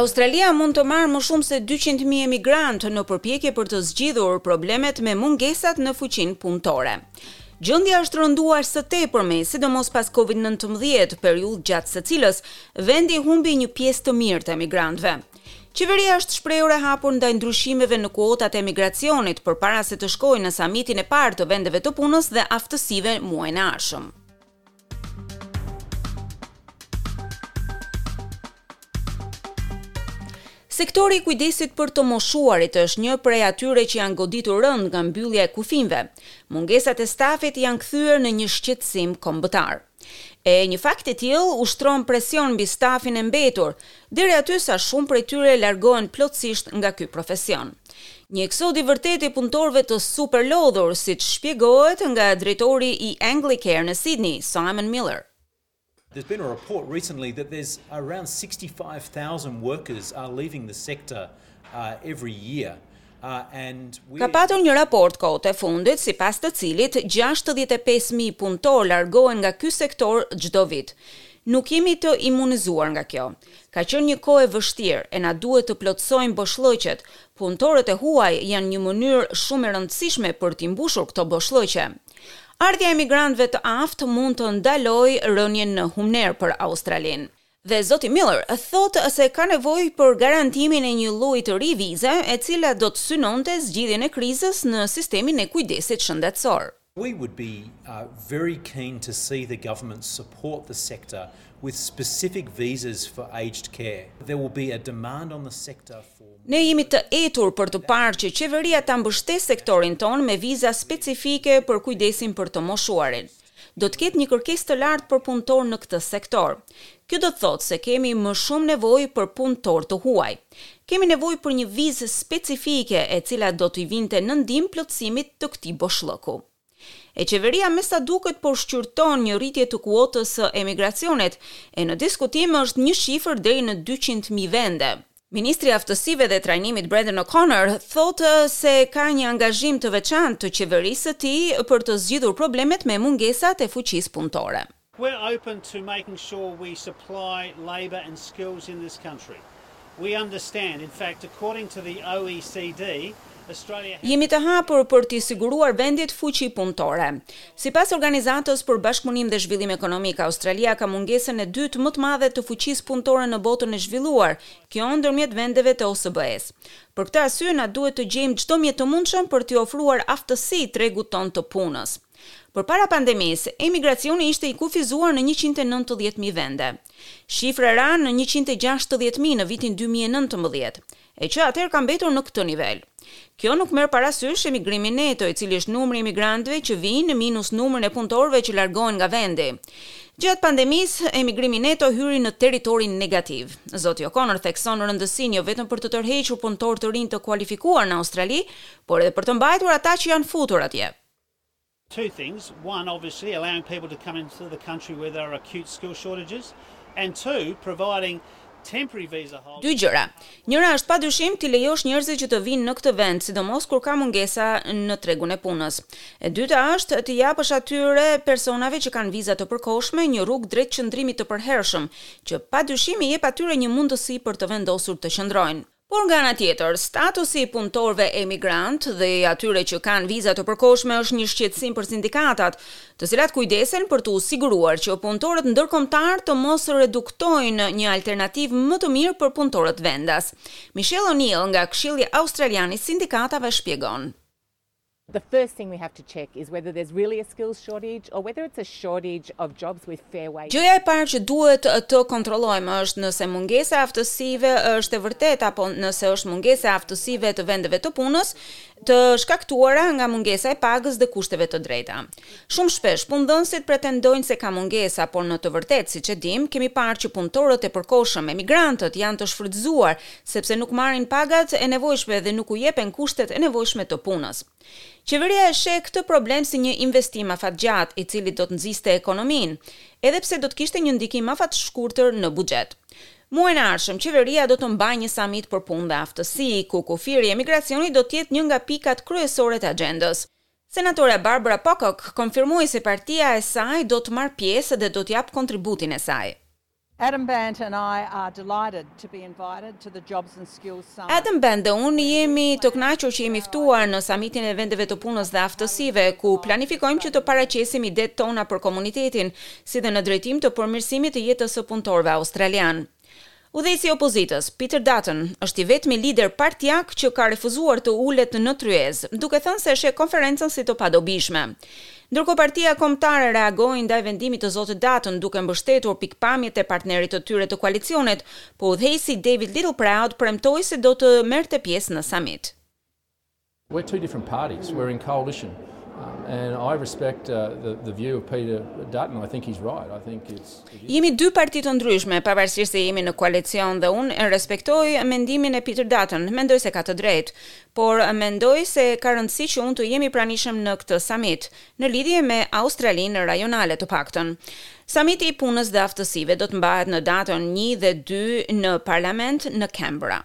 Australia mund të marrë më shumë se 200.000 emigrantë në përpjekje për të zgjidhur problemet me mungesat në fuqinë punëtore. Gjendja është rënduar së tepërmi, sidomos pas COVID-19, periudhë gjatë së cilës vendi humbi një pjesë të mirë të emigrantëve. Qeveria është shprehur e hapur ndaj ndryshimeve në kuotat e emigracionit, përpara se të shkojë në samitin e parë të vendeve të punës dhe aftësive muajin e ardhshëm. Sektori i kujdesit për të moshuarit është një prej atyre që janë goditur rëndë nga mbyllja e kufinjve. Mungesat e stafit janë kthyer në një shqetësim kombëtar. E një fakt i tillë ushtron presion mbi stafin e mbetur, deri aty sa shumë prej tyre largohen plotësisht nga ky profesion. Një eksod i vërtetë i punëtorëve të superlodhur, siç shpjegohet nga drejtori i Anglicare në Sidni, Simon Miller. There's been a report recently that there's around sixty five thousand workers are leaving the sector every year. Ka patur një raport kohët e fundit sipas të cilit gjashtëdhjetë e pesë mijë punëtorë largohen nga ky sektor çdo vit. Nuk jemi të imunizuar nga kjo. Ka qenë një kohë e vështirë e na duhet të plotësojmë boshllëqet. Punëtorët e huaj janë një mënyrë shumë e rëndësishme për t'i mbushur këto boshllëqe. Ardhja e emigrantëve të aftë mund të ndalojë rënien në humnerë për Australinë. dhe zoti Miller thotë se ka nevojë për garantimin e një lloji të ri vize, e cila do të synonte zgjidhjen e krizës në sistemin e kujdesit shëndetësor. We would be very keen to see the government support the sector with specific visas for aged care. There will be a demand on the sector for more. Ne jemi të etur për të parë që qeveria ta mbështesë sektorin tonë me viza specifike për kujdesin për të moshuarin. Do të ketë një kërkesë të lartë për punëtorë në këtë sektor. Kjo do të thotë se kemi më shumë nevojë për punëtorë të huaj. Kemi nevojë për një vizë specifike e cila do t'i vinte në ndihmë plotësimit të këtij boshllëku. E qeveria me sa duket po shqyrton një rritje të kuotës së emigracionit, e në diskutim është një shifër deri në dyqind mijë vende. Ministri i Aftësive dhe Trajnimit Brendan O'Connor thotë se ka një angazhim të veçantë të qeverisë së tij për të zgjidhur problemet me mungesat e fuqisë punëtore. We're open to making sure we supply labour and skills in this country. We understand, in fact, according to the OECD, Jemi të hapur për t'i siguruar vendit fuqi punëtore. Sipas Organizatës për Bashkëpunim dhe Zhvillim Ekonomik, Australia ka mungesën e dytë më të madhe të fuqisë punëtore në botën e zhvilluar, kjo ndërmjet vendeve të OSBE-së. Për këtë arsye na duhet të gjejmë çdo mjet të mundshëm për t'i ofruar aftësi tregut tonë të punës. Përpara pandemisë, imigracioni ishte i kufizuar në njëqind e nëntëdhjetë mijë vende. Shifra ra në njëqind e gjashtëdhjetë mijë në vitin dy mijë e nëntëmbëdhjetë. e që atëherë ka mbetur në këtë nivel. Kjo nuk merr parasysh emigrimin neto, i cili është numri i imigrantëve që vijnë minus numrin e punëtorëve që largohen nga vendi. Gjatë pandemisë, emigrimi neto hyri në territorin negativ. Zoti O'Connor thekson rëndësinë jo vetëm për të tërhequr punëtorë të rinj të kualifikuar në Australi, por edhe për të mbajtur ata që janë futur atje. Two things, one obviously allowing people to come into the country where there are acute skill shortages and two providing temporary visa holders. Dy gjëra. Njëra është padyshim t'i lejosh njerëzve që të vijnë në këtë vend, sidomos kur ka mungesa në tregun e punës. E dyta është t'i japësh atyre personave që kanë viza të përkohshme një rrugë drejt qëndrimit të përhershëm, që padyshim i jep atyre një mundësi për të vendosur të qëndrojnë. Por nga ana tjetër, statusi i punëtorëve emigrantë dhe i atyre që kanë viza të përkohshme është një shqetësim për sindikatat, të cilat kujdesen për t'u siguruar që punëtorët ndërkombëtarë të mos reduktojnë një alternativë më të mirë për punëtorët vendas. Michele O'Neil nga Këshilli Australian i Sindikatave shpjegon. The first thing we have to check is whether there's really a skills shortage or whether it's a shortage of jobs with fair wages. Gjëja e parë që duhet të kontrollojmë është nëse mungesa e aftësive është e vërtetë apo nëse është mungesa e aftësive të vendeve të punës të shkaktuara nga mungesa e pagës dhe kushteve të drejta. Shumë shpesh, punëdhënësit pretendojnë se ka mungesa, por në të vërtetë, siç e dimë, kemi parë që punëtorët e përkohshëm, emigrantët, janë të shfrytëzuar, sepse nuk marrin pagat e nevojshme dhe nuk u jepen kushtet e nevojshme të punës. Qeveria e sheh këtë problem si një investim afatgjatë, i cili do të nxiste ekonominë, edhe pse do të kishte një ndikim afatshkurtër në buxhet. Muajin e ardhshëm, Qeveria do të mbajë një samit për punë dhe aftësi, ku kufiri i emigracionit do të jetë një nga pikat kryesore të agjendës. Senatorja Barbara Pocock konfirmoi se partia e saj do të marrë pjesë dhe do të japë kontributin e saj. Adam Bandt and I are delighted to be invited to the Jobs and Skills Summit. Adam Bandt dhe unë jemi të kënaqur që jemi ftuar në Samitin e Vendeve të Punës dhe Aftësive, ku planifikojmë që të paraqesim idetë tona për komunitetin, si dhe në drejtim të përmirësimit të jetës së punëtorëve australianë. Udhëheqësi i opozitës, Peter Dutton, është i vetmi lider partiak që ka refuzuar të ulet në tryezë, duke thënë se e sheh konferencën si të padobishme. Ndërkohë Partia Kombëtare reagoi ndaj vendimit të zotit Dutton, duke mbështetur pikëpamjet e partnerit të tyre të koalicionit, por udhëheqësi David Littleproud premtoi se do të merrte pjesë në samit. We're two different parties, we're in coalition and I respect the the view of Peter Dutton, I think he's right. I think it's Jemi dy parti të ndryshme, pavarësisht se jemi në koalicion dhe unë e respektoj mendimin e Peter Dutton, mendoj se ka të drejtë, por mendoj se ka rëndësi që unë të jem i pranishëm në këtë samit, në lidhje me Australinë rajonale të paktën. Samiti i punës dhe aftësive do të mbahet në datën 1 dhe 2 në parlament në Canberra.